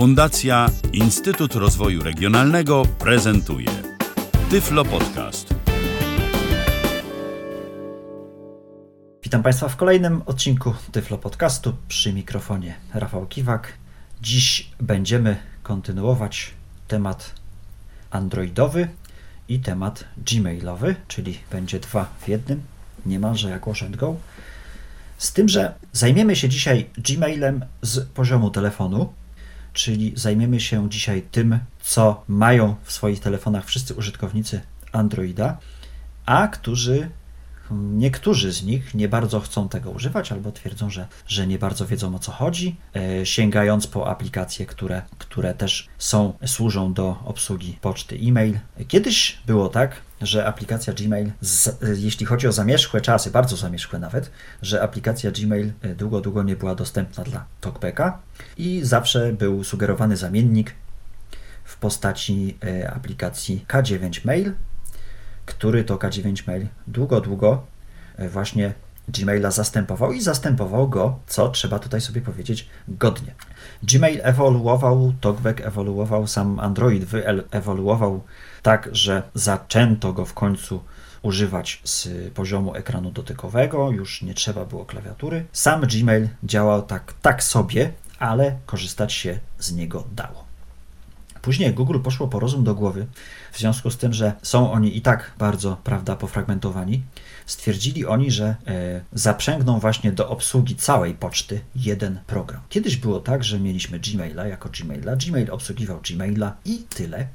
Fundacja Instytut Rozwoju Regionalnego prezentuje Tyflo Podcast. Witam Państwa w kolejnym odcinku Tyflo Podcastu przy mikrofonie Rafał Kiwak. Dziś będziemy kontynuować temat androidowy i temat gmailowy, czyli będzie dwa w jednym, niemalże jak Wash Go. Z tym, że zajmiemy się dzisiaj Gmailem z poziomu telefonu, czyli zajmiemy się dzisiaj tym, co mają w swoich telefonach wszyscy użytkownicy Androida, a którzy Niektórzy z nich nie bardzo chcą tego używać albo twierdzą, że, że nie bardzo wiedzą o co chodzi, e, sięgając po aplikacje, które, które też są, służą do obsługi poczty e-mail. Kiedyś było tak, że aplikacja Gmail, z, jeśli chodzi o zamierzchłe czasy, bardzo zamierzchłe nawet, że aplikacja Gmail e, długo, długo nie była dostępna dla TalkBacka i zawsze był sugerowany zamiennik w postaci e, aplikacji K9 Mail, który to K9 Mail długo, długo e, właśnie Gmaila zastępował i zastępował go, co trzeba tutaj sobie powiedzieć, godnie. Gmail ewoluował, TalkBack ewoluował, sam Android wyewoluował tak, że zaczęto go w końcu używać z poziomu ekranu dotykowego, już nie trzeba było klawiatury. Sam Gmail działał tak, tak sobie, ale korzystać się z niego dało. Później Google poszło po rozum do głowy, w związku z tym, że są oni i tak bardzo, prawda, pofragmentowani. Stwierdzili oni, że e, zaprzęgną właśnie do obsługi całej poczty jeden program. Kiedyś było tak, że mieliśmy Gmaila jako Gmaila, Gmail obsługiwał Gmaila i tyle.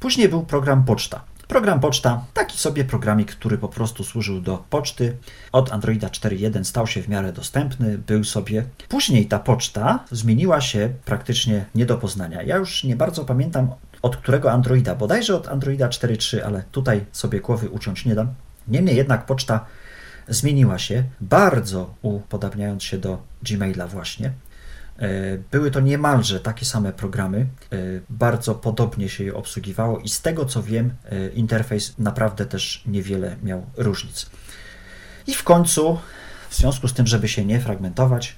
Później był program Poczta. Program Poczta, taki sobie programik, który po prostu służył do poczty. Od Androida 4.1 stał się w miarę dostępny, był sobie. Później ta poczta zmieniła się praktycznie nie do poznania. Ja już nie bardzo pamiętam od którego Androida, bodajże od Androida 4.3, ale tutaj sobie głowy uciąć nie dam. Niemniej jednak poczta zmieniła się, bardzo upodabniając się do Gmaila właśnie. E, były to niemalże takie same programy, e, bardzo podobnie się je obsługiwało i z tego co wiem, e, interfejs naprawdę też niewiele miał różnic. I w końcu, w związku z tym, żeby się nie fragmentować,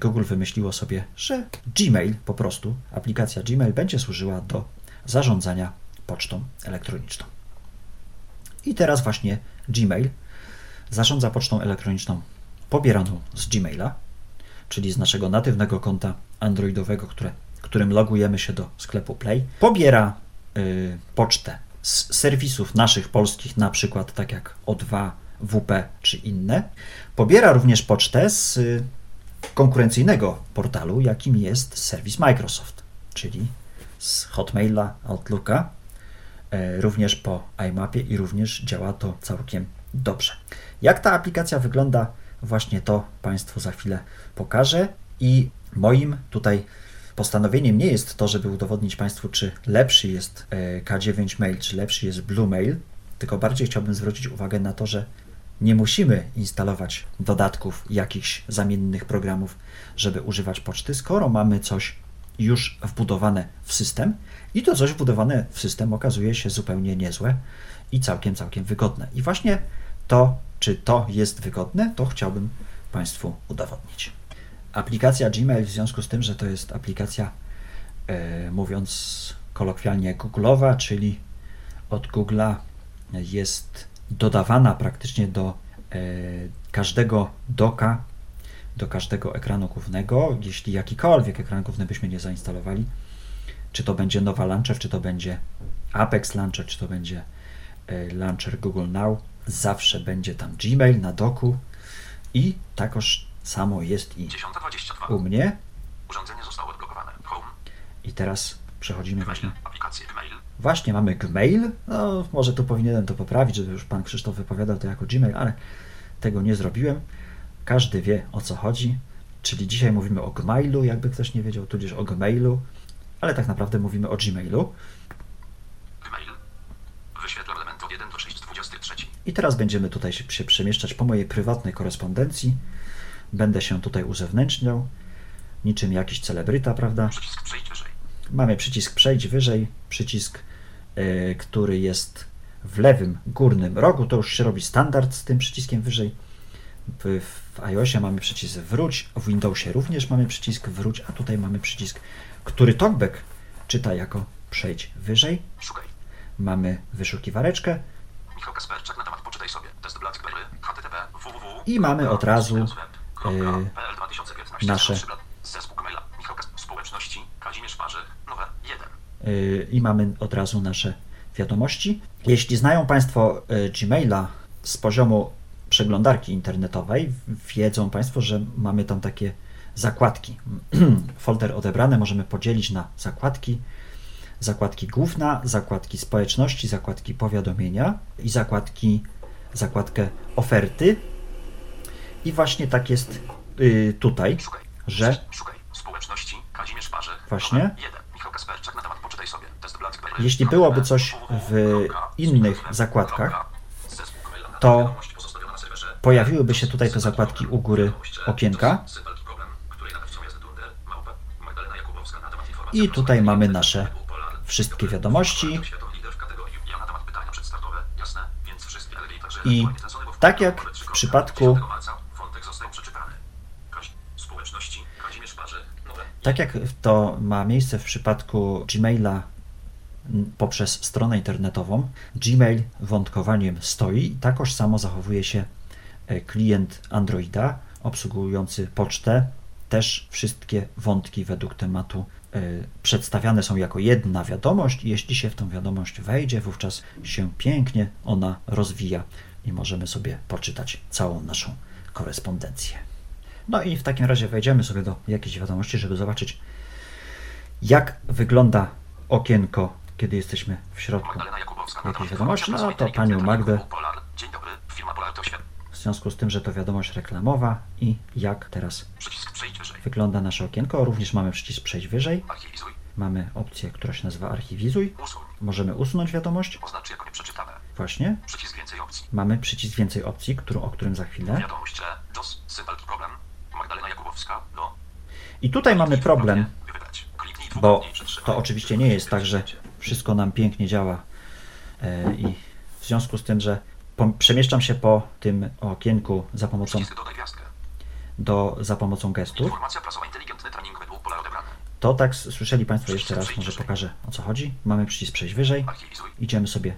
Google wymyśliło sobie, że Gmail po prostu, aplikacja Gmail będzie służyła do zarządzania pocztą elektroniczną. I teraz właśnie Gmail zarządza pocztą elektroniczną pobieraną z Gmaila, czyli z naszego natywnego konta androidowego, które, którym logujemy się do sklepu Play, pobiera y, pocztę z serwisów naszych polskich, na przykład tak jak O2, WP czy inne. Pobiera również pocztę z y, konkurencyjnego portalu, jakim jest serwis Microsoft, czyli z Hotmaila, Outlooka, y, również po iMapie i również działa to całkiem dobrze. Jak ta aplikacja wygląda Właśnie to Państwu za chwilę pokażę i moim tutaj postanowieniem nie jest to, żeby udowodnić Państwu, czy lepszy jest e, K9 Mail, czy lepszy jest Blue Mail, tylko bardziej chciałbym zwrócić uwagę na to, że nie musimy instalować dodatków, jakichś zamiennych programów, żeby używać poczty, skoro mamy coś już wbudowane w system i to coś wbudowane w system okazuje się zupełnie niezłe i całkiem, całkiem wygodne. I właśnie to czy to jest wygodne, to chciałbym Państwu udowodnić. Aplikacja Gmail, w związku z tym, że to jest aplikacja, e, mówiąc kolokwialnie, Google'owa, czyli od Google'a jest dodawana praktycznie do e, każdego doka, do każdego ekranu głównego, jeśli jakikolwiek ekran główny byśmy nie zainstalowali, czy to będzie nowa launcher, czy to będzie Apex Launcher, czy to będzie e, launcher Google Now, zawsze będzie tam Gmail na doku i takoż samo jest i 10.22. u mnie. Urządzenie zostało odblokowane. Home. I teraz przechodzimy właśnie. Aplikacje Gmail. Właśnie mamy Gmail. No, może tu powinienem to poprawić, żeby już pan Krzysztof wypowiadał to jako Gmail, ale tego nie zrobiłem. Każdy wie o co chodzi. Czyli dzisiaj mówimy o Gmailu, jakby ktoś nie wiedział, tudzież o Gmailu, ale tak naprawdę mówimy o Gmailu. Gmail. Wyświetlam element od 1 do 6 z 23. I teraz będziemy tutaj się, przemieszczać po mojej prywatnej korespondencji. Będę się tutaj uzewnętrzniał, niczym jakiś celebryta, prawda? Przycisk przejdź wyżej. Mamy przycisk przejdź wyżej, przycisk, yy, który jest w lewym górnym rogu. To już się robi standard z tym przyciskiem wyżej. W, W iOSie mamy przycisk wróć, w Windowsie również mamy przycisk wróć, a tutaj mamy przycisk, który TalkBack czyta jako przejdź wyżej. Szukaj. Mamy wyszukiwareczkę na temat poczytaj sobie. Test BlackBerry. HTTP. www. I mamy od razu, Yy, y, nasze- Zespół maila. Michał Kas- Społeczności. Kazimierz Parzych. Nowe. 1. Yy, i mamy od razu nasze wiadomości. Jeśli znają Państwo yy, Gmaila z poziomu przeglądarki internetowej, wiedzą Państwo, że mamy tam takie zakładki. Folder odebrany możemy podzielić na zakładki. Zakładki główna, zakładki społeczności, zakładki powiadomienia i zakładki, zakładkę oferty. I właśnie tak jest yy, tutaj, Szukaj. że Szukaj. Społeczności. Kazimierz Parzych. Właśnie. Nowe. 1. Michał Kasperczak na temat poczytaj sobie. Test BlackBerry. Jeśli byłoby coś w innych zakładkach, to pojawiłyby się tutaj te zakładki u góry okienka. I tutaj mamy nasze wszystkie wiadomości. Także I tak jak w przypadku- 10 marca wątek został przeczytany. Kaś- Społeczności, Kazimierz Parzy, nowe. Tak jak to ma miejsce w przypadku Gmaila poprzez stronę internetową, Gmail wątkowaniem stoi i takoż samo zachowuje się e, klient Androida obsługujący pocztę. Też wszystkie wątki według tematu przedstawiane są jako jedna wiadomość i jeśli się w tą wiadomość wejdzie, wówczas się pięknie ona rozwija i możemy sobie poczytać całą naszą korespondencję. No i w takim razie wejdziemy sobie do jakiejś wiadomości, żeby zobaczyć, jak wygląda okienko, kiedy jesteśmy w środku. Temat wiadomości? No to panią Magdę. W związku z tym, że to wiadomość reklamowa i jak teraz. Wygląda nasze okienko. Również mamy przycisk przejść wyżej. Archiwizuj. Mamy opcję, która się nazywa archiwizuj. Usuń. Możemy usunąć wiadomość. Oznacz jako nieprzeczytane. Właśnie. Przycisk więcej opcji. Mamy przycisk więcej opcji, którą, o którym za chwilę. Wiadomość. DOS. Problem. Magdalena Jakubowska. Do. I tutaj mamy problem, bo to oczywiście nie jest tak, że wszystko nam pięknie działa e, i w związku z tym, że przemieszczam się po tym okienku za pomocą. Do, za pomocą gestów, to tak słyszeli Państwo jeszcze raz, może pokażę o co chodzi. Mamy przycisk przejść wyżej, idziemy sobie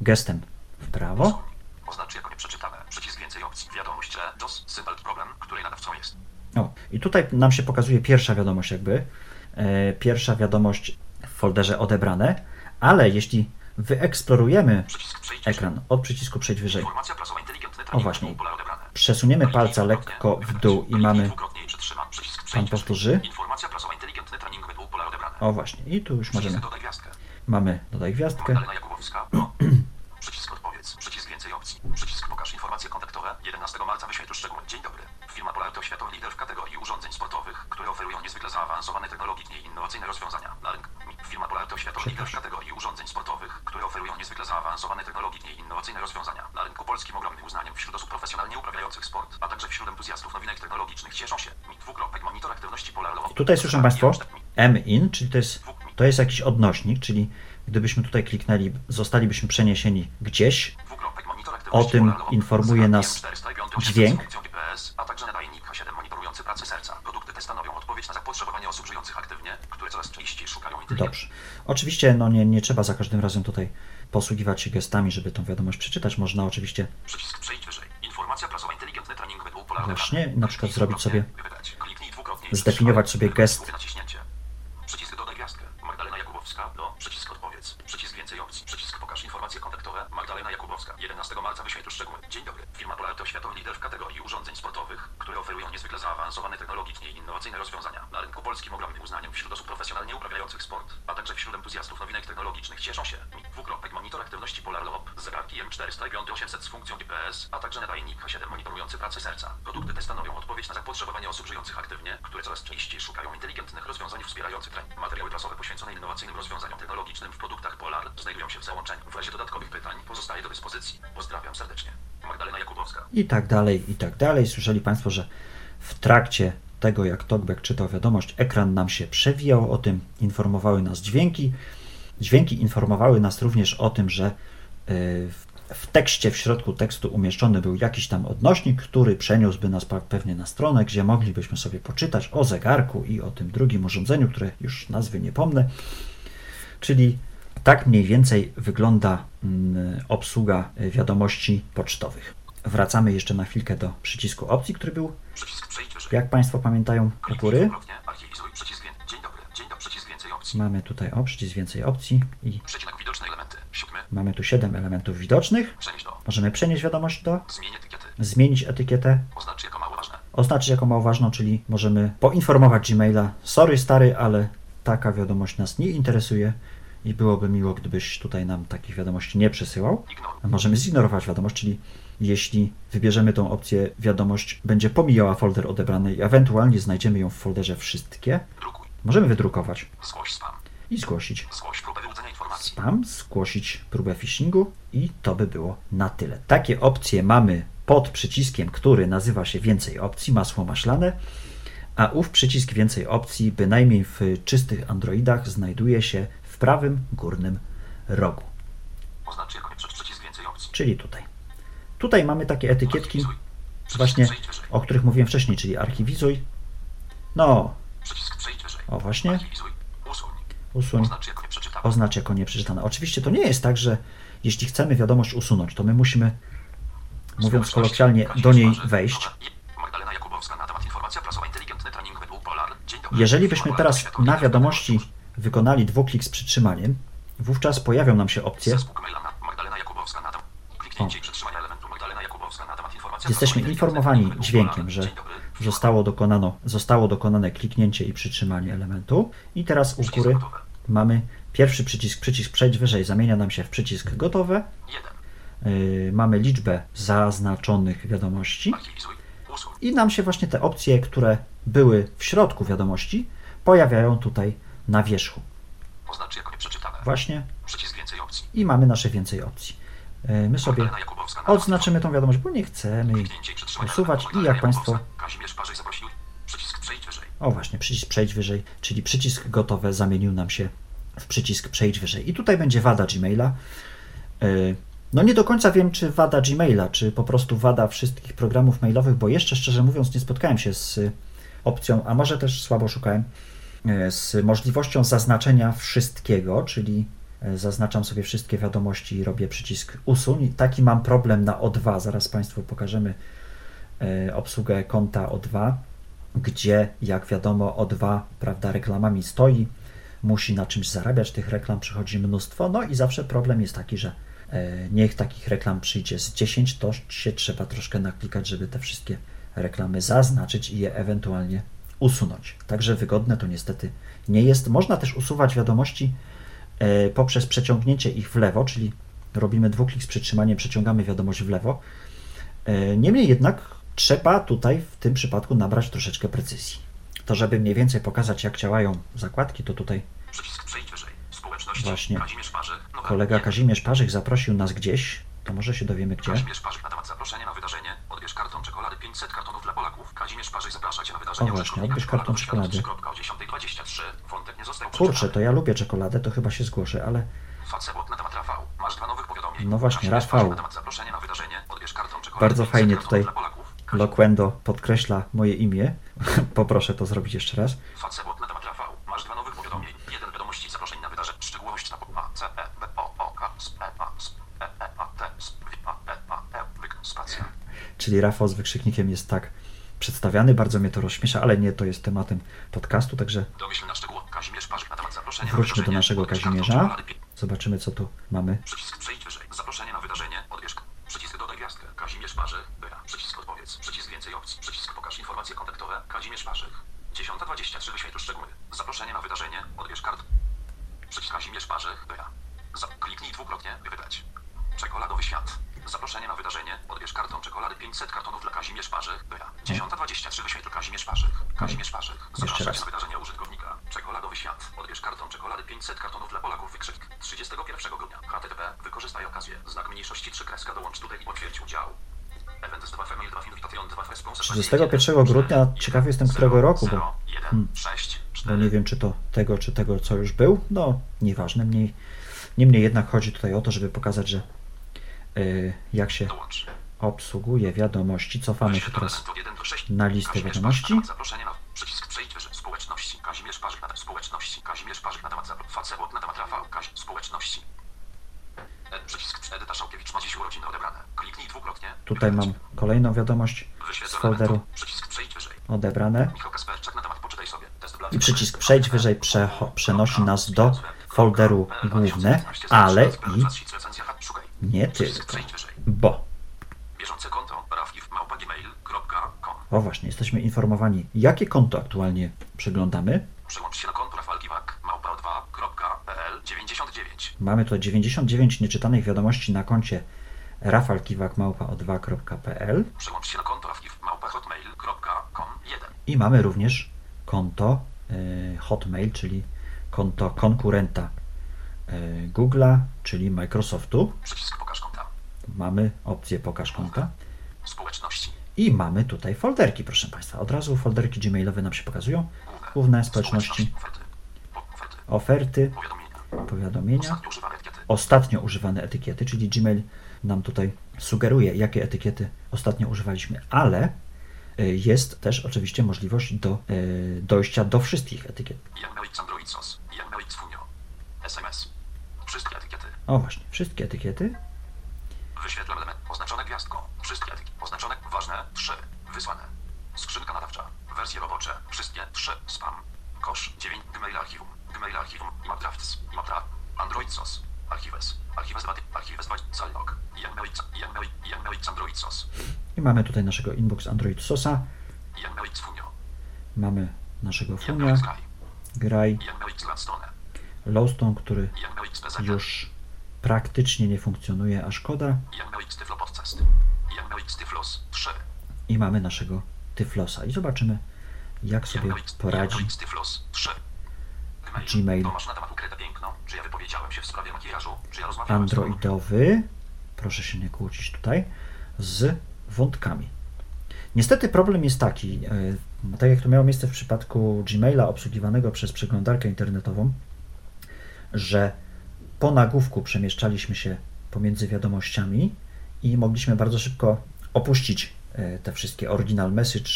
gestem w prawo. Oznacz jako nieprzeczytane. Przycisk więcej opcji. Wiadomość tle. DOS. Symbol problem, której nadawcą jest. O, i tutaj nam się pokazuje pierwsza wiadomość jakby, e, pierwsza wiadomość w folderze odebrane, ale jeśli wyeksplorujemy przejdź ekran od przycisku przejść wyżej, O, właśnie. Przesuniemy palca lekko w dół i mamy, pan powtórzy, Informacja prasowa inteligentny trening według pola odebrane. o właśnie, i tu już możemy, mamy dodaj gwiazdkę. Przycisk odpowiedz. Przycisk więcej opcji. Przycisk pokaż informacje kontaktowe. 11 marca wyświetl szczegóły. Dzień dobry. Firma Polar to światowy lider w kategorii urządzeń sportowych, które oferują niezwykle zaawansowane technologicznie i innowacyjne rozwiązania. Na rynku. Firma Polar to światowy lider w kategorii urządzeń sportowych, które oferują niezwykle zaawansowane technologicznie i innowacyjne rozwiązania. Na rynku polskim ogromnym uznaniem wśród osób profesjonalnie uprawiających sport, a także wśród entuzjastów nowinek technologicznych cieszą się. Dwukropek monitor aktywności. I tutaj słyszą Państwo M-in, czyli to jest, to jest jakiś odnośnik, czyli gdybyśmy tutaj kliknęli, zostalibyśmy przeniesieni gdzieś, O tym informuje nas PM405 dźwięk. a także nadajnik H7 monitorujący pracę serca. Produkty te stanowią odpowiedź na zapotrzebowanie osób żyjących aktywnie, które coraz częściej szukają inteligencji. Dobrze. Oczywiście no nie, nie trzeba za każdym razem tutaj posługiwać się gestami, żeby tą wiadomość przeczytać. Można oczywiście Przycisk przejdź wyżej. Informacja prasowa inteligentny trening pola Właśnie, na przykład zrobić sobie- zdefiniować sobie gest. Wybrać naciśnięcie. Przycisk dodaj gwiazdkę. Magdalena Jakubowska. Do. Przycisk odpowiedz. Przycisk więcej opcji. Przycisk pokaż informacje kontaktowe. Magdalena Jakubowska. 11 marca wyświetl szczegóły. Dzień dobry. Firma Polar to światowy lider w kategorii urządzeń sportowych, które oferują niezwykle zaawansowane technologicznie i innowacyjne rozwiązania. Na rynku polskim ogromnym uznaniem wśród osób profesjonalnie uprawiających sport, a także wśród entuzjastów nowinek technologicznych cieszą się. Dwukropek monitor aktywności Polar Lob, zegarki M405 800 z funkcją GPS, a także nadajnik H7 monitorujący pracę serca. Produkty te stanowią odpowiedź na zapotrzebowanie osób żyjących aktywnie, które coraz częściej szukają inteligentnych rozwiązań wspierających trening. Materiały prasowe poświęcone innowacyjnym rozwiązaniom technologicznym w produktach Polar znajdują się w załączeniu. W razie dodatkowych pytań pozostaje do dyspozycji. Pozdrawiam serdecznie. Magdalena Jakubowska. i tak dalej, i tak dalej. Słyszeli Państwo, że w trakcie tego, jak Talkback czytał wiadomość, ekran nam się przewijał, o tym informowały nas dźwięki. Dźwięki informowały nas również o tym, że y, w tekście, w środku tekstu umieszczony był jakiś tam odnośnik, który przeniósłby nas pewnie na stronę, gdzie moglibyśmy sobie poczytać o zegarku i o tym drugim urządzeniu, które już nazwy nie pomnę. Czyli tak mniej więcej wygląda mm, obsługa wiadomości pocztowych. Wracamy jeszcze na chwilkę do przycisku opcji, który był, jak Państwo pamiętają, u góry. Przycisk Mamy tutaj o przycisk więcej opcji i Przecinek widoczne elementy. Siódmy. mamy tu 7 elementów widocznych. Przenieść do. Możemy przenieść wiadomość do, Zmień etykiety. zmienić etykietę, Oznacz jako mało ważne. oznaczyć jako mało ważną, czyli możemy poinformować Gmaila, sorry stary, ale taka wiadomość nas nie interesuje i byłoby miło, gdybyś tutaj nam takich wiadomości nie przesyłał. Ignoruj. Możemy zignorować wiadomość, czyli jeśli wybierzemy tą opcję, wiadomość będzie pomijała folder odebrany i ewentualnie znajdziemy ją w folderze wszystkie, Drukuj. Możemy wydrukować Zgłoś spam. i zgłosić. Zgłoś próbę wyłudzenia informacji. spam, zgłosić próbę phishingu i to by było na tyle. Takie opcje mamy pod przyciskiem, który nazywa się więcej opcji, masło maślane, a ów przycisk więcej opcji, bynajmniej w czystych Androidach, znajduje się w prawym górnym rogu, Oznacz jako przy- przycisk więcej opcji. czyli tutaj. Tutaj mamy takie etykietki. Przycisk właśnie o których mówiłem wcześniej, czyli archiwizuj. No, Przycisk przejdź. O właśnie. Usuń. Oznacz jako nieprzeczytane. Oczywiście to nie jest tak, że jeśli chcemy wiadomość usunąć, to my musimy, mówiąc kolokwialnie, do niej wejść. Jeżeli byśmy teraz na wiadomości wykonali dwuklik z przytrzymaniem, wówczas pojawią nam się opcje. Informacja Jesteśmy informowani dźwiękiem, że. Zostało, dokonano, zostało dokonane kliknięcie i przytrzymanie elementu. I teraz u góry gotowe. mamy pierwszy przycisk, przycisk przejdź wyżej, zamienia nam się w przycisk gotowe. Jeden. Yy, mamy liczbę zaznaczonych wiadomości. I nam się właśnie te opcje, które były w środku wiadomości, pojawiają tutaj na wierzchu. Oznacz jako nieprzeczytane. Właśnie Przycisk więcej opcji. i mamy nasze więcej opcji. Yy, My sobie odznaczymy tą wiadomość, bo nie chcemy jej usuwać i jak Państwo, o właśnie, przycisk przejdź wyżej, czyli przycisk gotowe zamienił nam się w przycisk przejdź wyżej. I tutaj będzie wada Gmaila. Yy, No nie do końca wiem, czy wada Gmaila, czy po prostu wada wszystkich programów mailowych, bo jeszcze szczerze mówiąc nie spotkałem się z opcją, a może też słabo szukałem, y, z możliwością zaznaczenia wszystkiego, czyli zaznaczam sobie wszystkie wiadomości i robię przycisk usuń. Taki mam problem na O2, zaraz Państwu pokażemy y, obsługę konta O2, gdzie jak wiadomo O2, prawda, reklamami stoi, musi na czymś zarabiać, tych reklam przychodzi mnóstwo, no i zawsze problem jest taki, że e, niech takich reklam przyjdzie z 10, to się trzeba troszkę naklikać, żeby te wszystkie reklamy zaznaczyć i je ewentualnie usunąć. Także wygodne to niestety nie jest. Można też usuwać wiadomości e, poprzez przeciągnięcie ich w lewo, czyli robimy dwuklik z przytrzymaniem, przeciągamy wiadomość w lewo. E, Niemniej jednak trzeba tutaj w tym przypadku nabrać troszeczkę precyzji. To, żeby mniej więcej pokazać, jak działają zakładki, to tutaj. Właśnie. Kolega. Kazimierz Parzyk zaprosił nas gdzieś, to może się dowiemy gdzie. Kazimierz na temat zaproszenia na wydarzenie. Odbierz karton czekolady 500 kartonów dla. Kazimierz Parzych zaprasza Cię na. O właśnie, odbierz karton czekolady czekolady. do światów 3.10.23. Wątek nie został Kurczę, to ja lubię czekoladę, to chyba się zgłoszę, ale Facebook na temat Rafał. Masz dwa nowych powiadomień. No właśnie, Rafał. Bardzo 500 fajnie tutaj Loquendo podkreśla moje imię. Poproszę to zrobić jeszcze raz. Facebook na temat Rafał. Masz dwa nowych powiadomień. Jeden wiadomości zaproszeń na wydarzenie. Szczegółowość na A, C, E, B, O, O, K, S, E, A, S, E, E, A, T, S, W, A, E, A, E, Wyk, spacja. Czyli Rafał z wykrzyknikiem jest tak przedstawiany, bardzo mnie to rozśmiesza, ale nie to jest tematem podcastu, także Wróćmy do naszego Kazimierza. zobaczymy co tu mamy. Przycisk przejdź wyżej. Zaproszenie na wydarzenie. Odbierz. Przycisk dodaj gwiazdkę. Kazimierz Parzych. Byra. Przycisk odpowiedz. Przycisk więcej opcji. Przycisk pokaż informacje kontaktowe. Kazimierz Parzych. 10.23 wyświetl szczegóły. Zaproszenie na wydarzenie. Odbierz kart. Przycisk Kazimierz Parzych. Byra. Za... Kliknij dwukrotnie. Czekoladowy świat. Zaproszenie na wydarzenie. Odbierz karton czekolady 500 kartonów dla Kazimierz Parzych. Byra. 10.23 wyświetl Kazimierz Parzych. Kazimierz Parzych. Cię na wydarzenie użytkownika. Czekoladowy świat. Odbierz karton czekolady 500 kartonów dla Polaków. Wykrzyk 31 grudnia. HTTP. Wykorzystaj okazję. Znak mniejszości 3 kreska dołącz tutaj i potwierdź udział. Event 2 Female 2 Invitation 2 Sponsor 31 grudnia, ciekawy jestem którego roku, bo- 1, Hmm. 6, Bo 4, nie wiem czy to tego, czy tego, co już był. No, nieważne. Mniej, niemniej jednak chodzi tutaj o to, żeby pokazać, że jak się obsługuje wiadomości. Cofamy się teraz element od 1 do 6. na listę wiadomości. E. Tutaj mam kolejną wiadomość z folderu odebrane. I przycisk przejdź wyżej przecho- przenosi nas do folderu główne, ale i. nie tylko, bo. Bieżące konto rafif.gmail.com o właśnie, jesteśmy informowani, jakie konto aktualnie przeglądamy. Przełącz się na konto rafalkiwak małpa2.pl 99 Mamy tu 99 nieczytanych wiadomości na koncie rafalkiwakmałpa2.pl Przełącz się na konto rafif małpa.hotmail.com 1 i mamy również konto y, Hotmail, czyli konto konkurenta Google'a, czyli Microsoftu. Przycisk pokaż konta. Mamy opcję pokaż konta. Społeczności. I mamy tutaj folderki, proszę Państwa. Od razu folderki gmailowe nam się pokazują. Główne. Społeczności, Oferty. Po- Oferty. oferty, Powiadomienia. powiadomienia, Ostatnio używane etykiety. czyli Gmail nam tutaj sugeruje, jakie etykiety ostatnio używaliśmy, ale y, jest też oczywiście możliwość do y, dojścia do wszystkich etykiet. SMS. Wszystkie etykiety. O właśnie, wszystkie etykiety. Wyświetlam element oznaczone gwiazdką. Wszystkie etykiety. Oznaczone ważne 3. Wysłane. Skrzynka nadawcza. Wersje robocze. Wszystkie 3. Spam. Kosz 9. Gmail archiwum. Gmail archiwum. Map drafts. Mapra. Android SOS. Archives. Archives 2. Archives 2. Zalog. Janmelik Android SOS. I mamy tutaj naszego inbox Android Sosa, mamy naszego Funia. Graj, Gladstone. Lowstone, który już praktycznie nie funkcjonuje, a szkoda. Janmelik Tyflo Podcast. Janmelik Tyflos 3. I mamy naszego Tyflosa. I zobaczymy, jak sobie poradzi Janmelik Tyflos 3. Gmail. Androidowy, proszę się nie kłócić tutaj, z wątkami. Niestety problem jest taki, e, tak jak to miało miejsce w przypadku Gmaila obsługiwanego przez przeglądarkę internetową, że po nagłówku przemieszczaliśmy się pomiędzy wiadomościami i mogliśmy bardzo szybko opuścić e, te wszystkie original message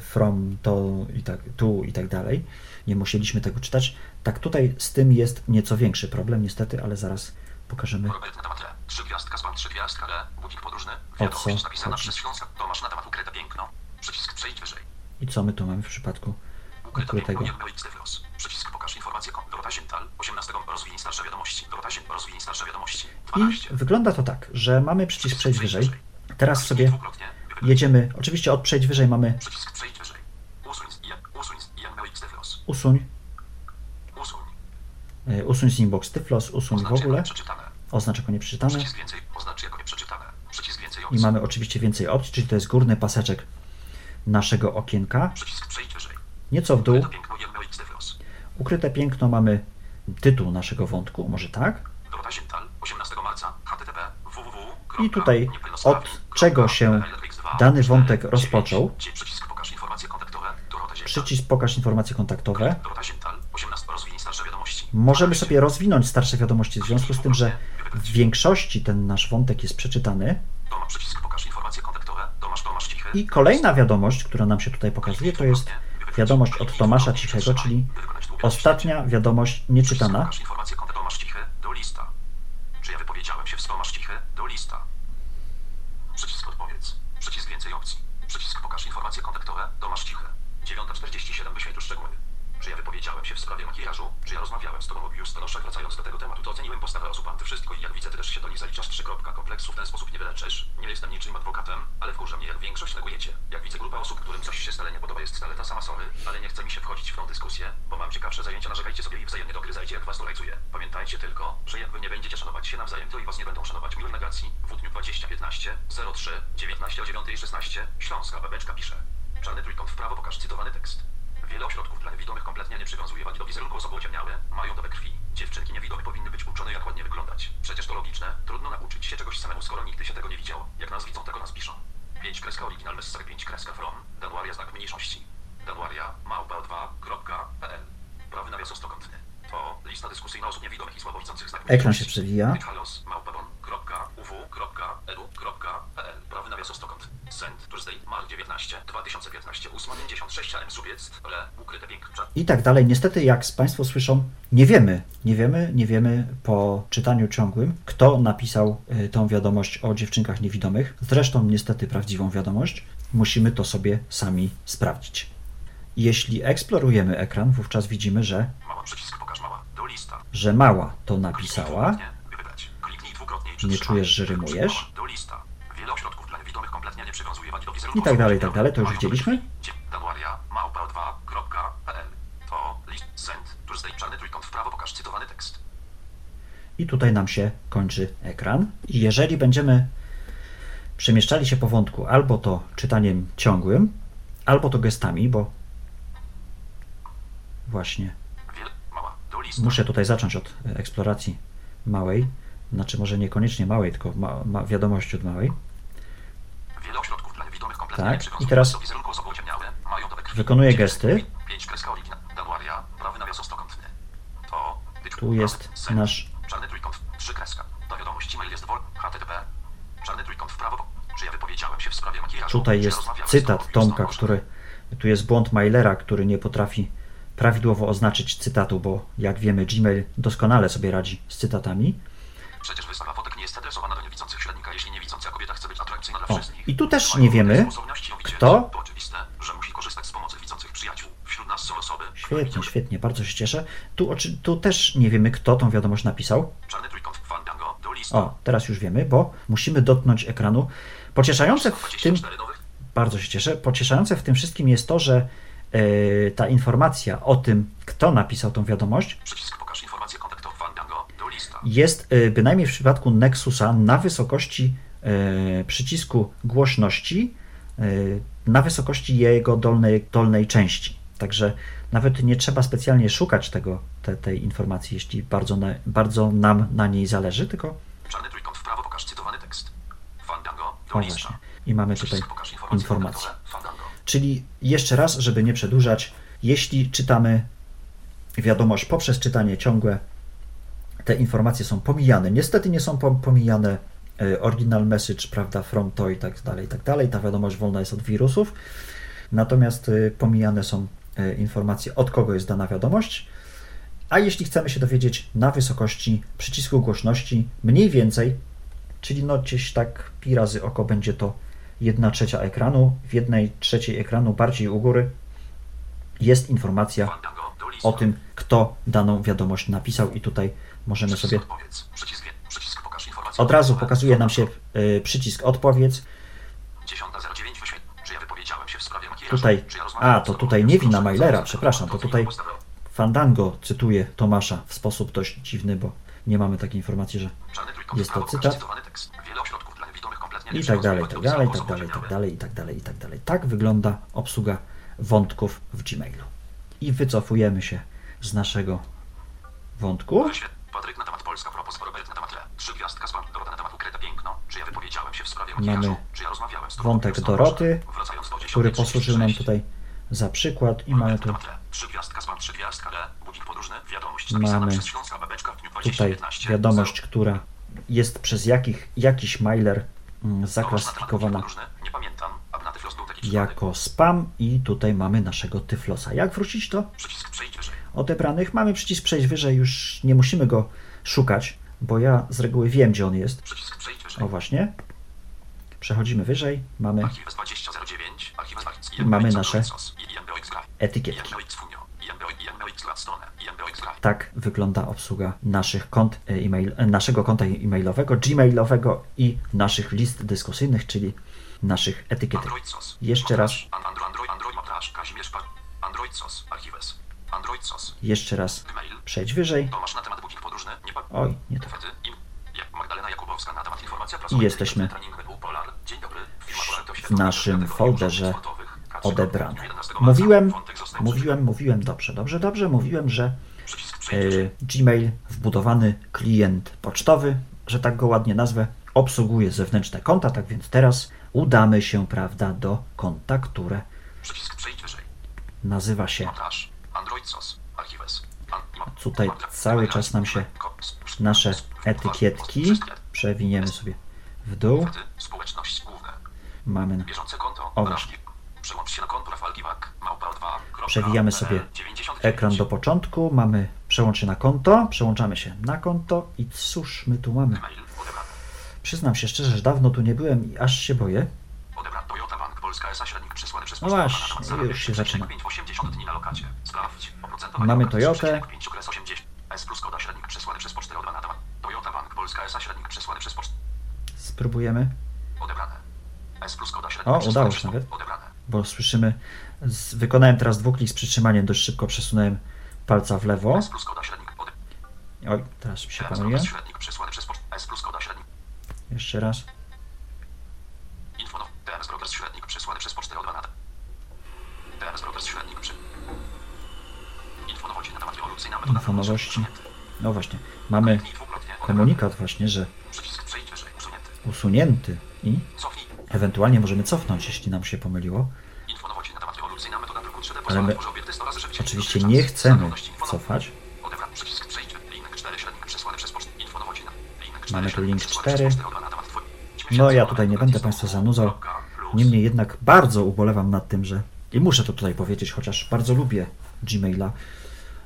from to i tak, tu i tak dalej. Nie musieliśmy tego czytać. Tak tutaj z tym jest nieco większy problem niestety, ale zaraz pokażemy. Trzy gwiazdka, spam, trzy gwiazdka, le. Budzik podróżny. Wiadomość napisana przez Śląska. Tomasz na temat ukryte piękno. Przycisk przejdź wyżej. i co my tu mamy w przypadku Ukryte ukrytego. piękno, Janmelik Tyflos. Przycisk pokaż informacje. kon- Dorota Siental. 18. Rozwij starsze wiadomości. Dorota Siental. Rozwij starsze wiadomości. I 12. wygląda to tak, że mamy przycisk przejdź wyżej. Teraz sobie jedziemy, oczywiście od przejdź wyżej mamy Przycisk przejdź wyżej. Usuń, e, usuń z inbox Tyflos, usuń w ogóle, nieprzeczytane. oznacz jako nieprzeczytane Przycisk więcej. Oznacz jako nieprzeczytane. Przycisk więcej i mamy oczywiście więcej opcji, czyli to jest górny paseczek naszego okienka. Nieco w dół, Ukryte piękno mamy tytuł naszego wątku, może tak? Dorota Siental. 18 marca. http www. I tutaj od czego się dany wątek rozpoczął. Przycisk pokaż informacje kontaktowe. Dorota Siental. Przycisk pokaż informacje kontaktowe. Dorota Siental. 18 rozwij starsze wiadomości. Możemy sobie rozwinąć starsze wiadomości w związku z tym, że w większości ten nasz wątek jest przeczytany. I kolejna wiadomość, która nam się tutaj pokazuje, to jest wiadomość od Tomasza Cichego, czyli ostatnia wiadomość nieczytana. Pokaż informacje kontaktowe. Tomasz Cichy. Do lista. Czy ja wypowiedziałem się w Tomasz Cichy? Do lista. Przycisk odpowiedz. Przycisk więcej opcji. Przycisk pokaż informacje kontaktowe. Tomasz Cichy. 9.47 wyświetl szczegóły. Czy ja wypowiedziałem się w sprawie makijażu? Czy ja rozmawiałem z tobą o biustonoszach? Wracając do tego tematu, to oceniłem postawę osób antywszystko i jak widzę, ty też się do nich zaliczasz trzy kropka kompleksu w ten sposób nie wyleczysz. Nie jestem niczym adwokatem, ale wkurza mnie jak większość negujecie. Jak widzę grupa osób, którym coś się stale nie podoba, jest stale ta sama sorry, ale nie chce mi się wchodzić w tą dyskusję, bo mam ciekawsze zajęcia, narzekajcie sobie i wzajemnie dogryzajcie jak was to lajcuje. Pamiętajcie tylko, że jak wy nie będziecie szanować się nawzajem, to i was nie będą szanować. Miłej negacji. W dniu 2015 03 19 o 9 i 16 Śląska babeczka pisze. Czarny trójkąt w prawo pokaż cytowany tekst. Wiele ośrodków dla niewidomych kompletnie nie przywiązuje wagi do wizerunku osoby ociemniałe, mają dobę krwi. Dziewczynki niewidome powinny być uczone jak ładnie wyglądać. Przecież to logiczne, trudno nauczyć się czegoś samemu, skoro nigdy się tego nie widział. Jak nas widzą, tego nas piszą. 5 kreska original message 5 kreska from, Danuaria znak mniejszości. Danuaria małpa2.pl Prawy nawias ostokątny. To lista dyskusyjna osób niewidomych i słabowidzących znaków Ekran się mniejszości. przewija. Halos małpabon.uw.pl Send. Tuesday. Mark 19. 2015. 856 AM Subiec. Le. Ukryte. Czat. i tak dalej. Niestety, jak Państwo słyszą, nie wiemy, nie wiemy, nie wiemy po czytaniu ciągłym, kto napisał y, tą wiadomość o dziewczynkach niewidomych. Zresztą, niestety, prawdziwą wiadomość. Musimy to sobie sami sprawdzić. Jeśli eksplorujemy ekran, wówczas widzimy, że, Mała przycisk pokaż mała. Do lista. że mała to napisała. Nie czujesz, że rymujesz? I tak dalej, i tak dalej. To już widzieliśmy? Dzie- Dawaria małpa 2.pl To list send. Tuesday. Czarny trójkąt w prawo pokaż cytowany tekst. I tutaj nam się kończy ekran. I jeżeli będziemy przemieszczali się po wątku albo to czytaniem ciągłym, albo to gestami, bo właśnie muszę tutaj zacząć od e, eksploracji małej, znaczy może niekoniecznie małej, tylko ma, ma wiadomości od małej. Wiele ośrodków dla niewidomych kompletnie Tak, i teraz wykonuję gesty. Tu jest nasz Czarny trójkąt, trzy kreska. Do wiadomości mail jest wol, http. Czarny trójkąt w prawo. Czy ja wypowiedziałem się w sprawie makijażu? Tutaj jest cytat? Tomka, który tu jest błąd Mailera, który nie potrafi prawidłowo oznaczyć cytatu, bo jak wiemy Gmail doskonale sobie radzi z cytatami. Przecież wystawa fotek nie jest adresowana do niewidzących średnika, jeśli niewidząca kobieta chce być atrakcyjna dla O, wszystkich. I tu też nie wiemy, kto- Świetnie, świetnie, bardzo się cieszę. Tu, oczy- tu też nie wiemy, kto tą wiadomość napisał. O, teraz już wiemy, bo musimy dotknąć ekranu. Pocieszające w tym, 24 nowych. bardzo się cieszę, pocieszające w tym wszystkim jest to, że e, ta informacja o tym, kto napisał tą wiadomość, jest e, bynajmniej w przypadku Nexusa na wysokości przycisku głośności, e, na wysokości jego dolnej, dolnej części. Także nawet nie trzeba specjalnie szukać tego, te, tej informacji, jeśli bardzo, na, bardzo nam na niej zależy, tylko Czarny trójkąt w prawo pokaż cytowany tekst. Fandango, do. I mamy tutaj fandango. Czyli jeszcze raz, żeby nie przedłużać, jeśli czytamy wiadomość poprzez czytanie ciągłe, te informacje są pomijane. Niestety nie są pom- pomijane e, original message, prawda, from to i tak dalej, i tak dalej. Ta wiadomość wolna jest od wirusów. Natomiast e, pomijane są e, informacje, od kogo jest dana wiadomość. A jeśli chcemy się dowiedzieć na wysokości przycisku głośności, mniej więcej, czyli no gdzieś tak pi razy oko będzie to 1 trzecia ekranu, w jednej trzeciej ekranu bardziej u góry jest informacja o tym, kto daną wiadomość napisał i tutaj możemy sobie odpowiedz. Przycisk, przycisk pokaż informacje od razu pokazuje nam się y, przycisk odpowiedz. 10.09 wyświetl. Czy ja wypowiedziałem się w sprawie makijażu? Tutaj, a to tutaj nie wina Mailera, przepraszam, to tutaj Fandango cytuje Tomasza w sposób dość dziwny, bo nie mamy takiej informacji, że jest to cytat. i tak dalej, tak dalej, do i tak dalej, tak dalej, i tak dalej, i tak dalej. Tak wygląda obsługa wątków w Gmailu. I wycofujemy się z naszego wątku. Mamy wątek Doroty, proszę. Wracając do 10:36. który posłużył nam tutaj za przykład i mamy tu Mamy tutaj 2019. wiadomość, która jest przez jakich, jakiś mailer mm, zaklasyfikowana jako spam i tutaj mamy naszego Tyflosa. Jak wrócić do odebranych? Mamy przycisk przejść wyżej, już nie musimy go szukać, bo ja z reguły wiem, gdzie on jest. O właśnie. Przechodzimy wyżej, mamy Archiwes 2009, Archiwes I mamy nasze etykietki. Tak wygląda obsługa naszych kont e, e-mail, e, naszego konta e-mailowego, gmailowego i naszych list dyskusyjnych, czyli naszych etykietek. Android SOS. Jeszcze raz. Android, Android, Android, Matraż, Kazimierz, Pa- Android SOS, Archiwes. Android SOS, Jeszcze raz Gmail. przejdź wyżej. Tomasz na temat budzik podróżny, nie pa... Oj, nie to. Magdalena Jakubowska na temat informacja I jesteśmy w naszym folderze urządzeń sportowych. K3 odebrane. 11 marca. Mówiłem, mówiłem, mówiłem, dobrze, dobrze, dobrze, mówiłem, że e. Gmail, wbudowany klient pocztowy, że tak go ładnie nazwę, obsługuje zewnętrzne konta, tak więc teraz udamy się, prawda, do konta, które nazywa się Tutaj cały czas nam się nasze etykietki, przewiniemy sobie w dół, mamy. na-. O, Rafki. Przełącz się na konto Rafał Kiwak. Małpa 2. Przewijamy sobie Ekran do początku, mamy przełącz się na konto, przełączamy się na konto i cóż my tu mamy? Przyznam się szczerze, że dawno tu nie byłem i aż się boję. Polska S.A. średnik przesłany przez No właśnie, już się zaczyna. 80 dni na lokacie. Sprawdź. Oprocentowanie Mamy Toyotę. 3,5 okres 80. S plus koda średnik przesłany przez pocztę od. Toyota Bank Polska S.A. średnik przesłany przez pocztę. Spróbujemy, Odebrane. S plus koda średnik O, udało się nawet. Odebrane. bo słyszymy. Z, wykonałem teraz dwuklik z przytrzymaniem, dość szybko przesunąłem palca w lewo. S plus koda średnik. Oj, teraz mi się TMS pomyliłem. progres średnik przesłany przez pocztę. S plus koda średnik. Jeszcze raz. TMS progres średnik przesłany przez pocztę od na TMS progres średnik przy... Info nowości na temat rewolucyjna metoda Info nowości. No właśnie, mamy komunikat właśnie, że. Usunięty. i Cofnij. ewentualnie możemy cofnąć, jeśli nam się pomyliło. Info nowości na temat rewolucyjna metoda druku 3D Ale my pozwala obiekty 100 razy szybciej. Oczywiście nie chcemy cofać. Odebrany przycisk przejdź. Link 4 średnik przesłany przez pocztę. Info nowości na... Link 4 Mamy tu link przesłany 4. przez pocztę od na temat twój- No ja tutaj nie będę Państwa zanudzał. Niemniej jednak bardzo ubolewam nad tym, że i muszę to tutaj powiedzieć, chociaż bardzo lubię Gmaila,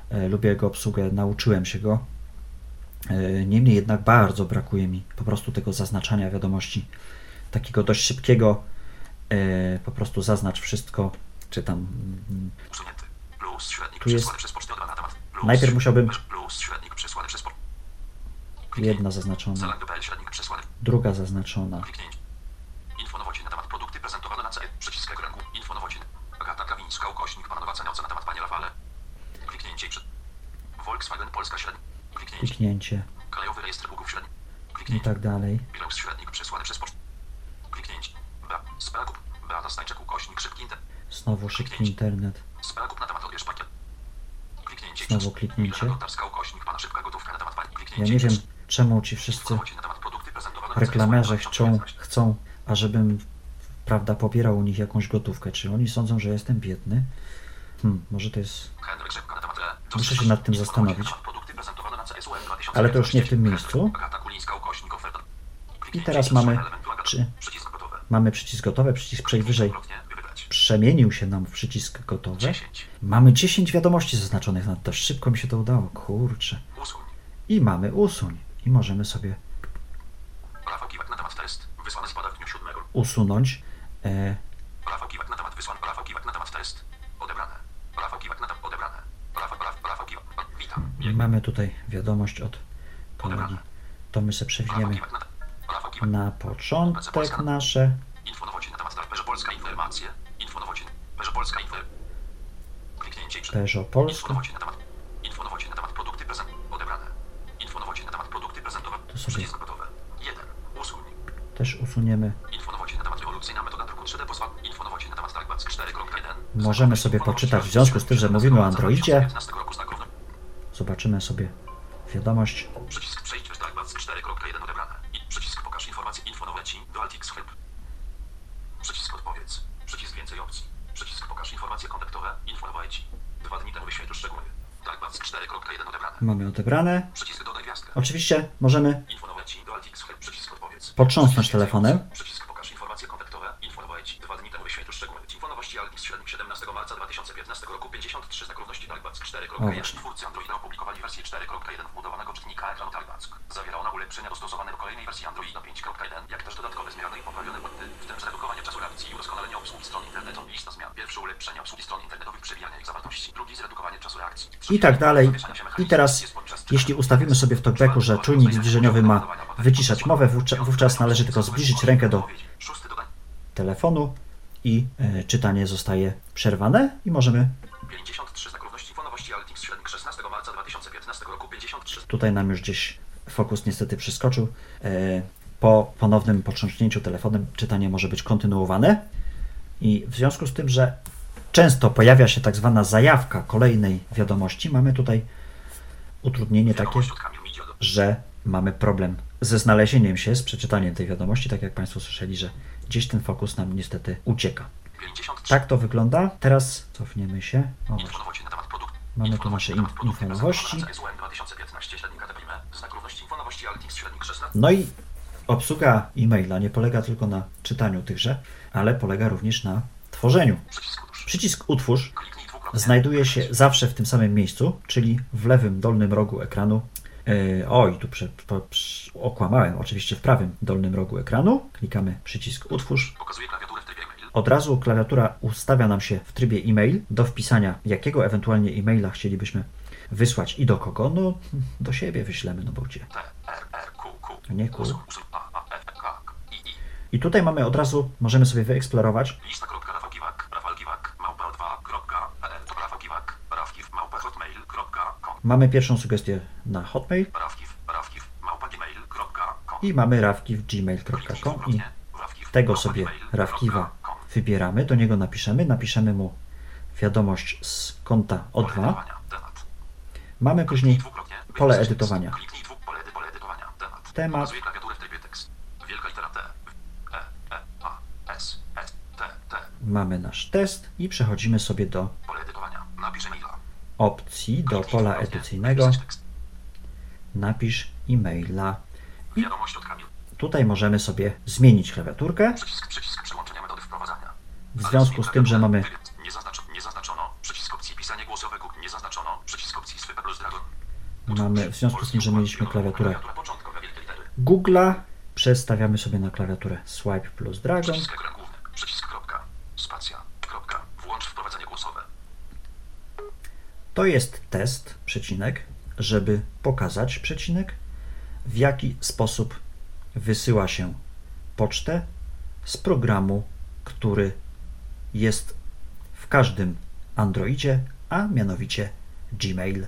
e, lubię jego obsługę, nauczyłem się go. E, niemniej jednak bardzo brakuje mi po prostu tego zaznaczania wiadomości, takiego dość szybkiego, e, po prostu zaznacz wszystko, czy tam. mm, Usunięty. Plus średnik Tu jest- przez pocztę na temat. Plus. Najpierw musiałbym- Plus średnik przesłany przez. Jedna zaznaczona, druga zaznaczona. Info nowości na temat produkty prezentowane na CE. Przycisk ekranu. Info nowości. Agata Kawińska, ukośnik panowa cena na temat Panie Rafale. Kliknięcie i przed... Volkswagen Polska średnik. Kliknięcie. Krajowy rejestr długów średnik. i tak dalej. Bilans średnik przesłany przez pocztę. Kliknięcie. Bra. Sprakup. Beata Stańczek, ukośnik szybki internet. Znowu szybki internet. Sprakup na temat odbierz pakiet. Kliknięcie. Znowu kliknięcie. Pana szybka gotówka na temat. Ja nie wiem, czemu ci wszyscy reklamerze chcą, 2019. chcą, ażebym prawda, pobierał u nich jakąś gotówkę. Czy oni sądzą, że jestem biedny? Hmm, może to jest. Muszę się nad tym zastanowić. Produkty prezentowane na CSUM 2019. Ale to już nie w tym miejscu. I teraz mamy- czy- Przycisk gotowy. Mamy przycisk gotowy, przycisk przejść wyżej. Przemienił się nam w przycisk gotowe. 10. Mamy 10 wiadomości zaznaczonych na to. Szybko mi się to udało, kurczę. I mamy usuń. I możemy sobie Rafał Kiwak na temat test. Wysłany spada w dniu 7. usunąć. E, Rafał Kiwak na temat wysłany. Rafał Kiwak na temat test. Odebrane. Rafał Kiwak na temat odebrane. Rafał, Rafał, Rafał Kiwak. Witam. Mamy tutaj wiadomość od kolegi. To my sobie przewiniemy na początek nasze. Polska informacje. Polska info. Kliknięcie przed. Polska. na temat. Na temat produkty prezent. Odebrane. Info nowości na temat produkty prezentowane. To sobie- Przycisk gotowy. 1. Usuń. Też usuniemy. Info nowości na temat rewolucyjna metoda druku 3D pozwala. Info nowości na temat Talkback 4.1. Możemy sobie poczytać w związku z tym, że mówimy o Androidzie. 2015 roku znak równy. Zobaczymy sobie wiadomość. Przycisk przejść w Talkback 4.1 odebrane. I przycisk pokaż informacje info nowości do Altix Help. Przycisk odpowiedz. Przycisk więcej opcji. Przycisk pokaż informacje kontaktowe. Info nowości. Dwa dni temu wyświetl szczegóły. Talkback 4.1 odebrane. Mamy odebrane. Oczywiście możemy. Przycisk odpowiedz. Potrząsnąć Przycisk telefonem. Przycisk pokaż informacje kontaktowe. Info nowości. Dwa dni temu wyświetl szczegóły. Info nowości Altix średnik 17 marca 2015 roku 53 znak równości Talkback O, 4.1. właśnie. Twórcy Androida opublikowali wersję 4.1 wbudowanego czytnika ekranu Talkback. Zawiera ona ulepszenia dostosowane do kolejnej wersji Androida 5.1, jak też dodatkowe zmiany i poprawione błędy, w tym zredukowanie czasu reakcji i udoskonalenie obsługi stron internetu. Lista zmian. Pierwsze ulepszenie obsługi stron internetowych, przewijania ich zawartości. Drugi zredukowanie czasu reakcji. i tak dalej. I teraz, jeśli ustawimy sobie w talkbacku, że czujnik zbliżeniowy ma wyciszać mowę, wówczas, należy tylko zbliżyć rękę do telefonu i e, czytanie zostaje przerwane i możemy 53 znak równości info nowości Altix średnik 16 marca 2015 roku 53 Tutaj nam już gdzieś fokus niestety przeskoczył. E, Po ponownym potrząśnięciu telefonem czytanie może być kontynuowane. I w związku z tym, że często pojawia się tak zwana zajawka kolejnej wiadomości, mamy tutaj utrudnienie takie, że mamy problem ze znalezieniem się, z przeczytaniem tej wiadomości, tak jak Państwo słyszeli, że gdzieś ten fokus nam niestety ucieka. 53 Tak to wygląda. Teraz cofniemy się. O, na temat produktu. Mamy tu nasze in- produktu info nowości. prezentowane na CSUM 2015 średnik ATPIME. Znak równości info nowości Altix średnik 16. No i Obsługa e-maila nie polega tylko na czytaniu tychże, ale polega również na tworzeniu. Przycisk utwórz. Znajduje się zawsze w tym samym miejscu, czyli w lewym dolnym rogu ekranu. Yy, oj, tu prze, po, okłamałem, oczywiście w prawym dolnym rogu ekranu. Klikamy przycisk Utwórz. Pokazuje klawiaturę w trybie mail. Od razu klawiatura ustawia nam się w trybie e-mail do wpisania, jakiego ewentualnie e-maila chcielibyśmy wysłać i do kogo. No, do siebie wyślemy, no bo gdzie. Nie Q. Usuń, usuń, A, A, F, K, I, I. I tutaj mamy od razu, możemy sobie wyeksplorować Lista kropka Rafał Kiwak, Rafał Kiwak, małpa 2, kropka, PL, to Rafał Kiwak, Rafkiw, małpa hotmail, kropka, com. Mamy pierwszą sugestię na Hotmail i mamy rawki w gmail.com i tego sobie rawkiwa wybieramy, do niego napiszemy, napiszemy mu wiadomość z konta O2. Temat. Mamy później pole edytowania. Temat. E, E. Mamy nasz test i przechodzimy sobie do Pole edytowania. Napisz e-maila. Opcji, do pola edycyjnego, napisz e-maila. I tutaj możemy sobie zmienić klawiaturkę. W związku z tym, że mamy. Mamy, w związku z tym, że mieliśmy klawiaturę. Google'a, przestawiamy sobie na klawiaturę swipe plus dragon. Przycisk ekran główny. Przycisk kropka. Spacja. Kropka. Włącz wprowadzenie głosowe. To jest test, przecinek, żeby pokazać, przecinek, w jaki sposób wysyła się pocztę z programu, który jest w każdym Androidzie, a mianowicie Gmail.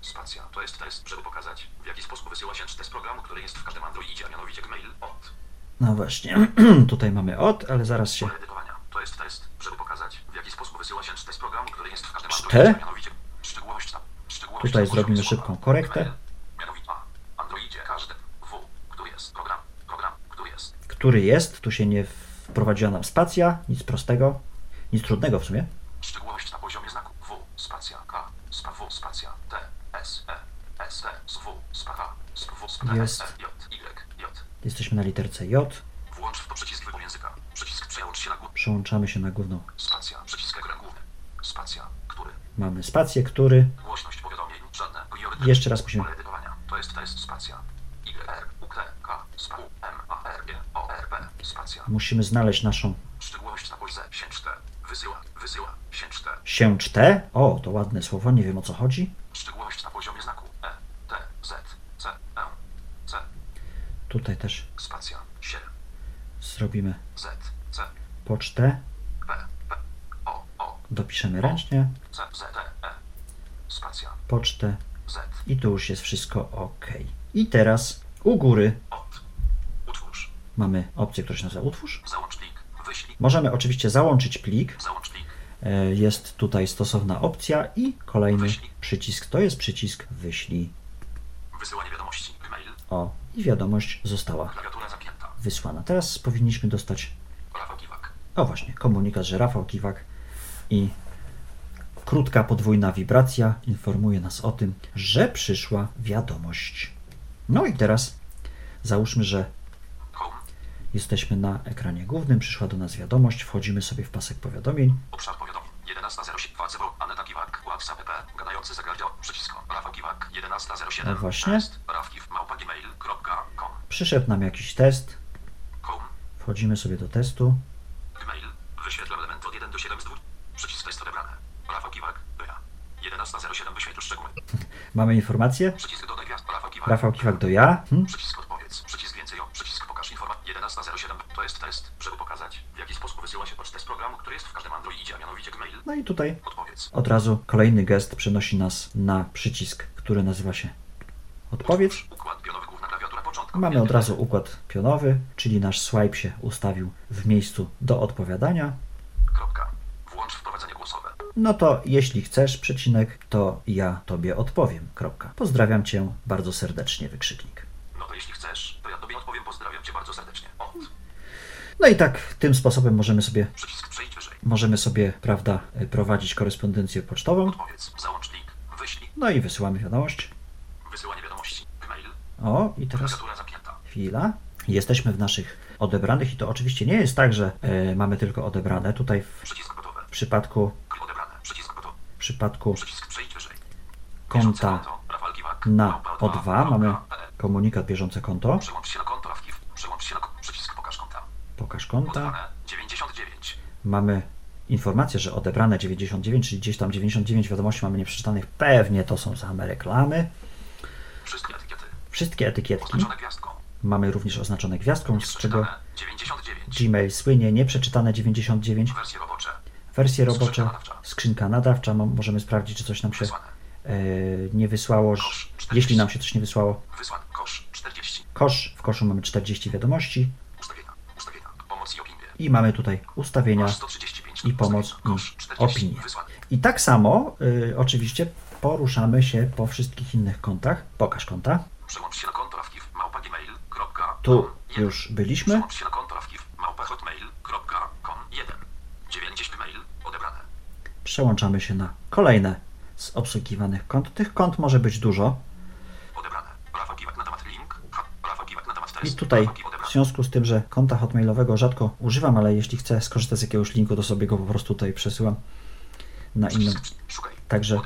Spacja. To jest test, żeby pokazać, w jaki sposób wysyła się test programu, który jest w każdym Androidzie, a mianowicie Gmail od. No właśnie, tutaj mamy od, ale zaraz się. To jest test, żeby pokazać, w jaki sposób wysyła się test programu, który jest w każdym Czte? Tutaj zrobimy szybką korektę. Gmail. Mianowicie A. Androidzie każdy. W. Który jest program. Program. Który jest. który jest, tu się nie wprowadziła nam spacja, nic prostego, nic trudnego w sumie. Szczegółowość na poziomie znaku W, spacja, K, spa W, spacja, T, S, E, S, T, S, W, spa K, spa W, spa T. S, E. Jesteśmy na literce J, Włącz przycisk wyboru języka. Przycisk przełącz się na główny. przełączamy się na główną. Spacja, przycisk ekran główny. Spacja, który. Mamy spację, który, Głośność powiadomień, żadne. Priorytet. Jeszcze raz musimy- Pole edytowania. To jest test, spacja. Y, R, U, T, K, spa, U, M, A, R, G, O, R, P, spacja. musimy znaleźć naszą Szczegółowość na poziomie sięcz T. Wysyła, wysyła, sięcz T. się czte. O, to ładne słowo, nie wiem o co chodzi. Szczegółowość na poziomie znaku E, T, Z, C, E, C, Tutaj też. Spacja, 7, zrobimy Z, C, pocztę, P, P, O, O, dopiszemy ręcznie, C, Z, T, E, spacja, pocztę. Z, i tu już jest wszystko ok. I teraz u góry od, utwórz, mamy opcję, która się nazywa utwórz. załącz link, wyślij, Możemy oczywiście załączyć plik. załącz link, E, Jest tutaj stosowna opcja i kolejny przycisk. To jest przycisk wyślij. wysyłanie wiadomości, mail, O, i wiadomość została wysłana. Teraz powinniśmy dostać, Rafał Kiwak, o właśnie, komunikat, że Rafał Kiwak i krótka podwójna wibracja informuje nas o tym, że przyszła wiadomość. No i teraz załóżmy, że jesteśmy na ekranie głównym, przyszła do nas wiadomość, wchodzimy sobie w pasek powiadomień. obszar powiadomień, 11.07, WhatsApp, Aneta Kiwak, WhatsApp, gadający działa, przycisko, Rafał Kiwak, 11.07, No właśnie. test, Przyszedł nam jakiś test, wchodzimy sobie do testu. Gmail. Wyświetlam element od 1 do 7 z 2. Przycisk test odebrane. Rafał Kiwak. Ja. 11.07 wyświetl szczegóły. Mamy informację. Przycisk dodaj gwiazd. Rafał Kiwak. Rafał Kiwak do ja. Hm? Przycisk więcej o. Przycisk pokaż informację. 11.07 to jest test, żeby pokazać, w jaki sposób wysyła się pocztę z programu, który jest w każdym Androidzie, a mianowicie Gmail. No i tutaj od razu kolejny gest przenosi nas na przycisk, który nazywa się odpowiedz. Układ pionowy główna klawiatura początku. Mamy od razu układ pionowy, czyli nasz swipe się ustawił w miejscu do odpowiadania. Kropka. Włącz wprowadzenie głosowe. No to jeśli chcesz, przecinek, to ja tobie odpowiem. Kropka. Pozdrawiam cię bardzo serdecznie, wykrzyknik. No to jeśli chcesz, to ja tobie odpowiem. Pozdrawiam cię bardzo serdecznie. Od. No i tak tym sposobem możemy sobie, Przycisk. Możemy sobie, prawda, prowadzić korespondencję pocztową. Odpowiedz. Załącz link. Wyślij. No i wysyłamy wiadomość. Wysyłanie wiadomości. Mail. O, i teraz chwila. Jesteśmy w naszych odebranych i to oczywiście nie jest tak, że e, mamy tylko odebrane. Tutaj w przypadku, w przypadku konta na Małpa O2 mamy małpa.pl. komunikat bieżące konto. Się się pokaż konta. Pokaż konta. Odebrane 99. Mamy informację, że odebrane 99, czyli gdzieś tam 99 wiadomości mamy nieprzeczytanych. Pewnie to są same reklamy. Wszystkie etykiety. Wszystkie etykietki mamy również oznaczone gwiazdką, z czego Nieprzeczytane 99. Gmail słynie. Nieprzeczytane 99. Wersje robocze. Wersje robocze, Skrzynka nadawcza. skrzynka nadawcza. Mo- Możemy sprawdzić, czy coś nam się e, nie wysłało. że- Kosz 40. Jeśli nam się coś nie wysłało. Kosz 40. kosz. W koszu mamy 40 wiadomości i opinie. mamy tutaj ustawienia Kosz 135. i pomoc i 40. opinię. Wysłany. I tak samo y, oczywiście poruszamy się po wszystkich innych kontach. Pokaż konta. Przełącz się. Tu już byliśmy. Przełącz się na konto Rafkiw. Małpa hotmail.com. 1. 90 mail. Odebrane. Przełączamy się na kolejne z obsługiwanych kont. Tych kont może być dużo. I tutaj, w związku z tym, że konta hotmailowego rzadko używam, ale jeśli chcę skorzystać z jakiegoś linku, to sobie go po prostu tutaj przesyłam na innym. Także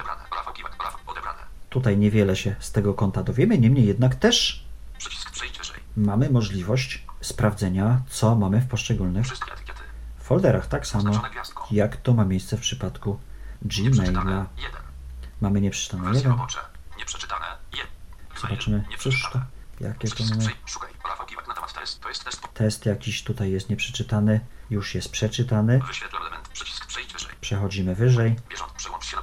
tutaj niewiele się z tego konta dowiemy. Niemniej jednak też mamy możliwość sprawdzenia, co mamy w poszczególnych folderach. Tak samo jak to ma miejsce w przypadku Gmaila. Nieprzeczytane. 1. Mamy nieprzeczytane Wersje jeden. robocze. Nieprzeczytane. 1. Zobaczymy, cóż to, jakie to mamy. przejdź. Szukaj. Rafał Kiwak na temat test. To jest test. Test jakiś tutaj jest nieprzeczytany, już jest przeczytany. Wyświetl element. Przycisk przejdź wyżej. Przechodzimy wyżej. Bieżąc. Się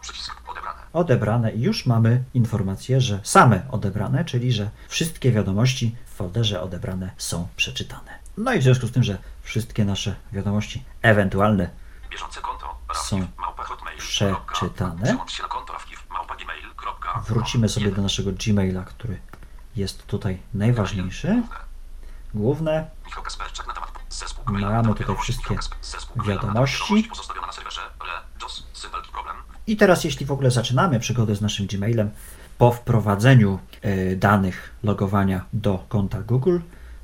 Przycisk odebrane. Odebrane i już mamy informację, że same odebrane, czyli że wszystkie wiadomości w folderze odebrane są przeczytane. No i w związku z tym, że wszystkie nasze wiadomości ewentualne konto. Są przeczytane. Wrócimy sobie do naszego Gmaila, który jest tutaj najważniejszy. Główne. Mamy tutaj wszystkie wiadomości. I teraz, jeśli w ogóle zaczynamy przygodę z naszym Gmailem, po wprowadzeniu e, danych logowania do konta Google,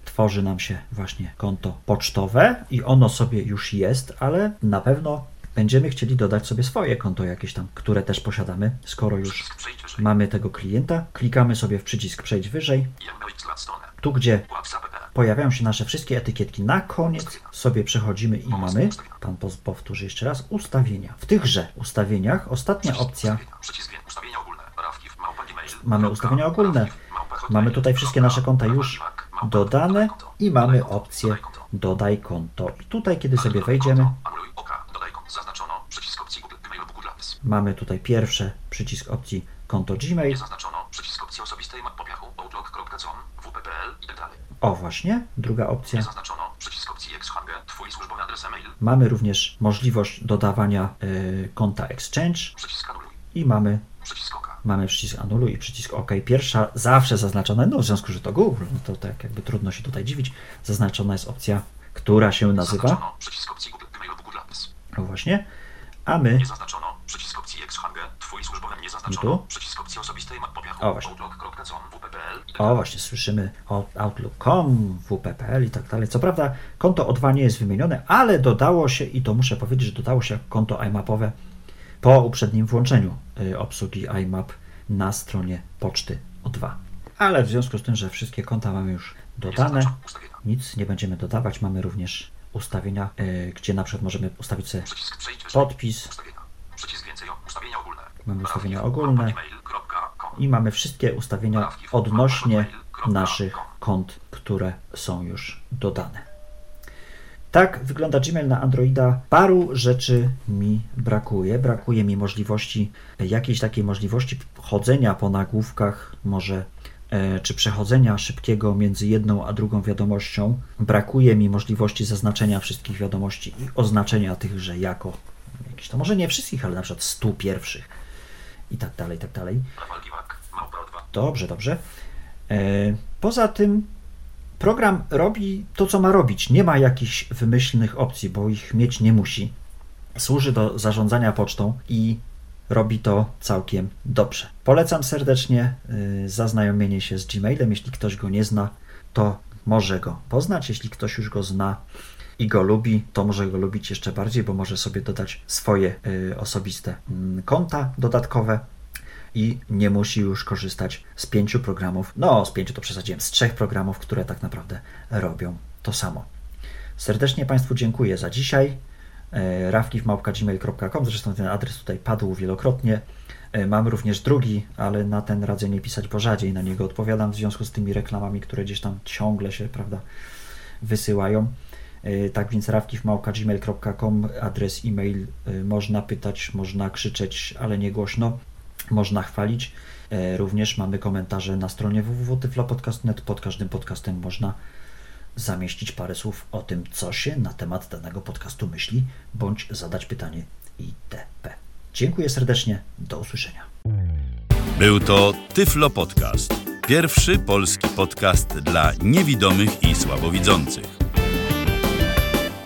tworzy nam się właśnie konto pocztowe i ono sobie już jest, ale na pewno będziemy chcieli dodać sobie swoje konto jakieś tam, które też posiadamy, skoro już przejdź mamy tego klienta. Klikamy sobie w przycisk przejść wyżej, tu gdzie pojawiają się nasze wszystkie etykietki. Na koniec sobie przechodzimy i mamy, pan powtórzy jeszcze raz, ustawienia. W tychże ustawieniach ostatnia opcja. Mamy ustawienia ogólne. Mamy tutaj wszystkie nasze konta już dodane i mamy opcję Dodaj konto. I tutaj, kiedy sobie wejdziemy, konto. Anuluj oka. Dodaj konto. Zaznaczono. Przycisk opcji Google Gmail Google Apps. Mamy tutaj pierwsze przycisk opcji konto Gmail. Nie zaznaczono. Przycisk opcji osobistej popiachu. Outlook.com. WPPL i tak dalej. O właśnie, druga Nie opcja. zaznaczono. Przycisk opcji Xhange. Twój służbowy adres e-mail. Mamy również możliwość dodawania y, konta Exchange Przycisk anuluj. i mamy, Przycisk oka. mamy przycisk anuluj i przycisk OK. Pierwsza zawsze zaznaczona, no w związku, że to Google, no to tak jakby trudno się tutaj dziwić. Zaznaczona jest opcja, która się nazywa, Zaznaczono. Przycisk opcji Google Google Apps. o właśnie, a my Nie zaznaczono. Tu? Przycisk opcji osobistej map popiachu. O, właśnie. Tak O, właśnie słyszymy o Outlook.com, WP.pl i tak dalej. Co prawda konto O2 nie jest wymienione, ale dodało się, i to muszę powiedzieć, że dodało się konto iMapowe po uprzednim włączeniu y, obsługi iMap na stronie poczty O2. Ale w związku z tym, że wszystkie konta mamy już dodane, nic nie będziemy dodawać. Mamy również ustawienia, y, gdzie na przykład możemy ustawić sobie podpis. Przycisk więcej ustawienia ogólne. Mamy ustawienia ogólne. I mamy wszystkie ustawienia odnośnie naszych kont, które są już dodane. Tak wygląda Gmail na Androida. Paru rzeczy mi brakuje. Brakuje mi możliwości, jakiejś takiej możliwości chodzenia po nagłówkach, może e, czy przechodzenia szybkiego między jedną a drugą wiadomością. Brakuje mi możliwości zaznaczenia wszystkich wiadomości i oznaczenia tychże jako jakieś to może nie wszystkich, ale na przykład 100 pierwszych i tak dalej, i tak dalej. Rafał Kiwak. Małpa O2. Dobrze, dobrze. E, Poza tym program robi to, co ma robić. Nie ma jakichś wymyślnych opcji, bo ich mieć nie musi. Służy do zarządzania pocztą i robi to całkiem dobrze. Polecam serdecznie y, zaznajomienie się z Gmailem. Jeśli ktoś go nie zna, to może go poznać. Jeśli ktoś już go zna i go lubi, to może go lubić jeszcze bardziej, bo może sobie dodać swoje y, osobiste mm, konta dodatkowe i nie musi już korzystać z pięciu programów. No, z pięciu to przesadziłem, z trzech programów, które tak naprawdę robią to samo. Serdecznie Państwu dziękuję za dzisiaj. E, rafkiwmałpka.gmail.com Zresztą ten adres tutaj padł wielokrotnie. E, mam również drugi, ale na ten radzę nie pisać, bo rzadziej na niego odpowiadam w związku z tymi reklamami, które gdzieś tam ciągle się prawda, wysyłają. E, tak więc rafkiwmałpka.gmail.com adres e-mail można pytać, można krzyczeć, ale nie głośno. Można chwalić. Również mamy komentarze na stronie www.tyflopodcast.net. Pod każdym podcastem można zamieścić parę słów o tym, co się na temat danego podcastu myśli, bądź zadać pytanie itp. Dziękuję serdecznie, do usłyszenia. Był to Tyflo Podcast. Pierwszy polski podcast dla niewidomych i słabowidzących.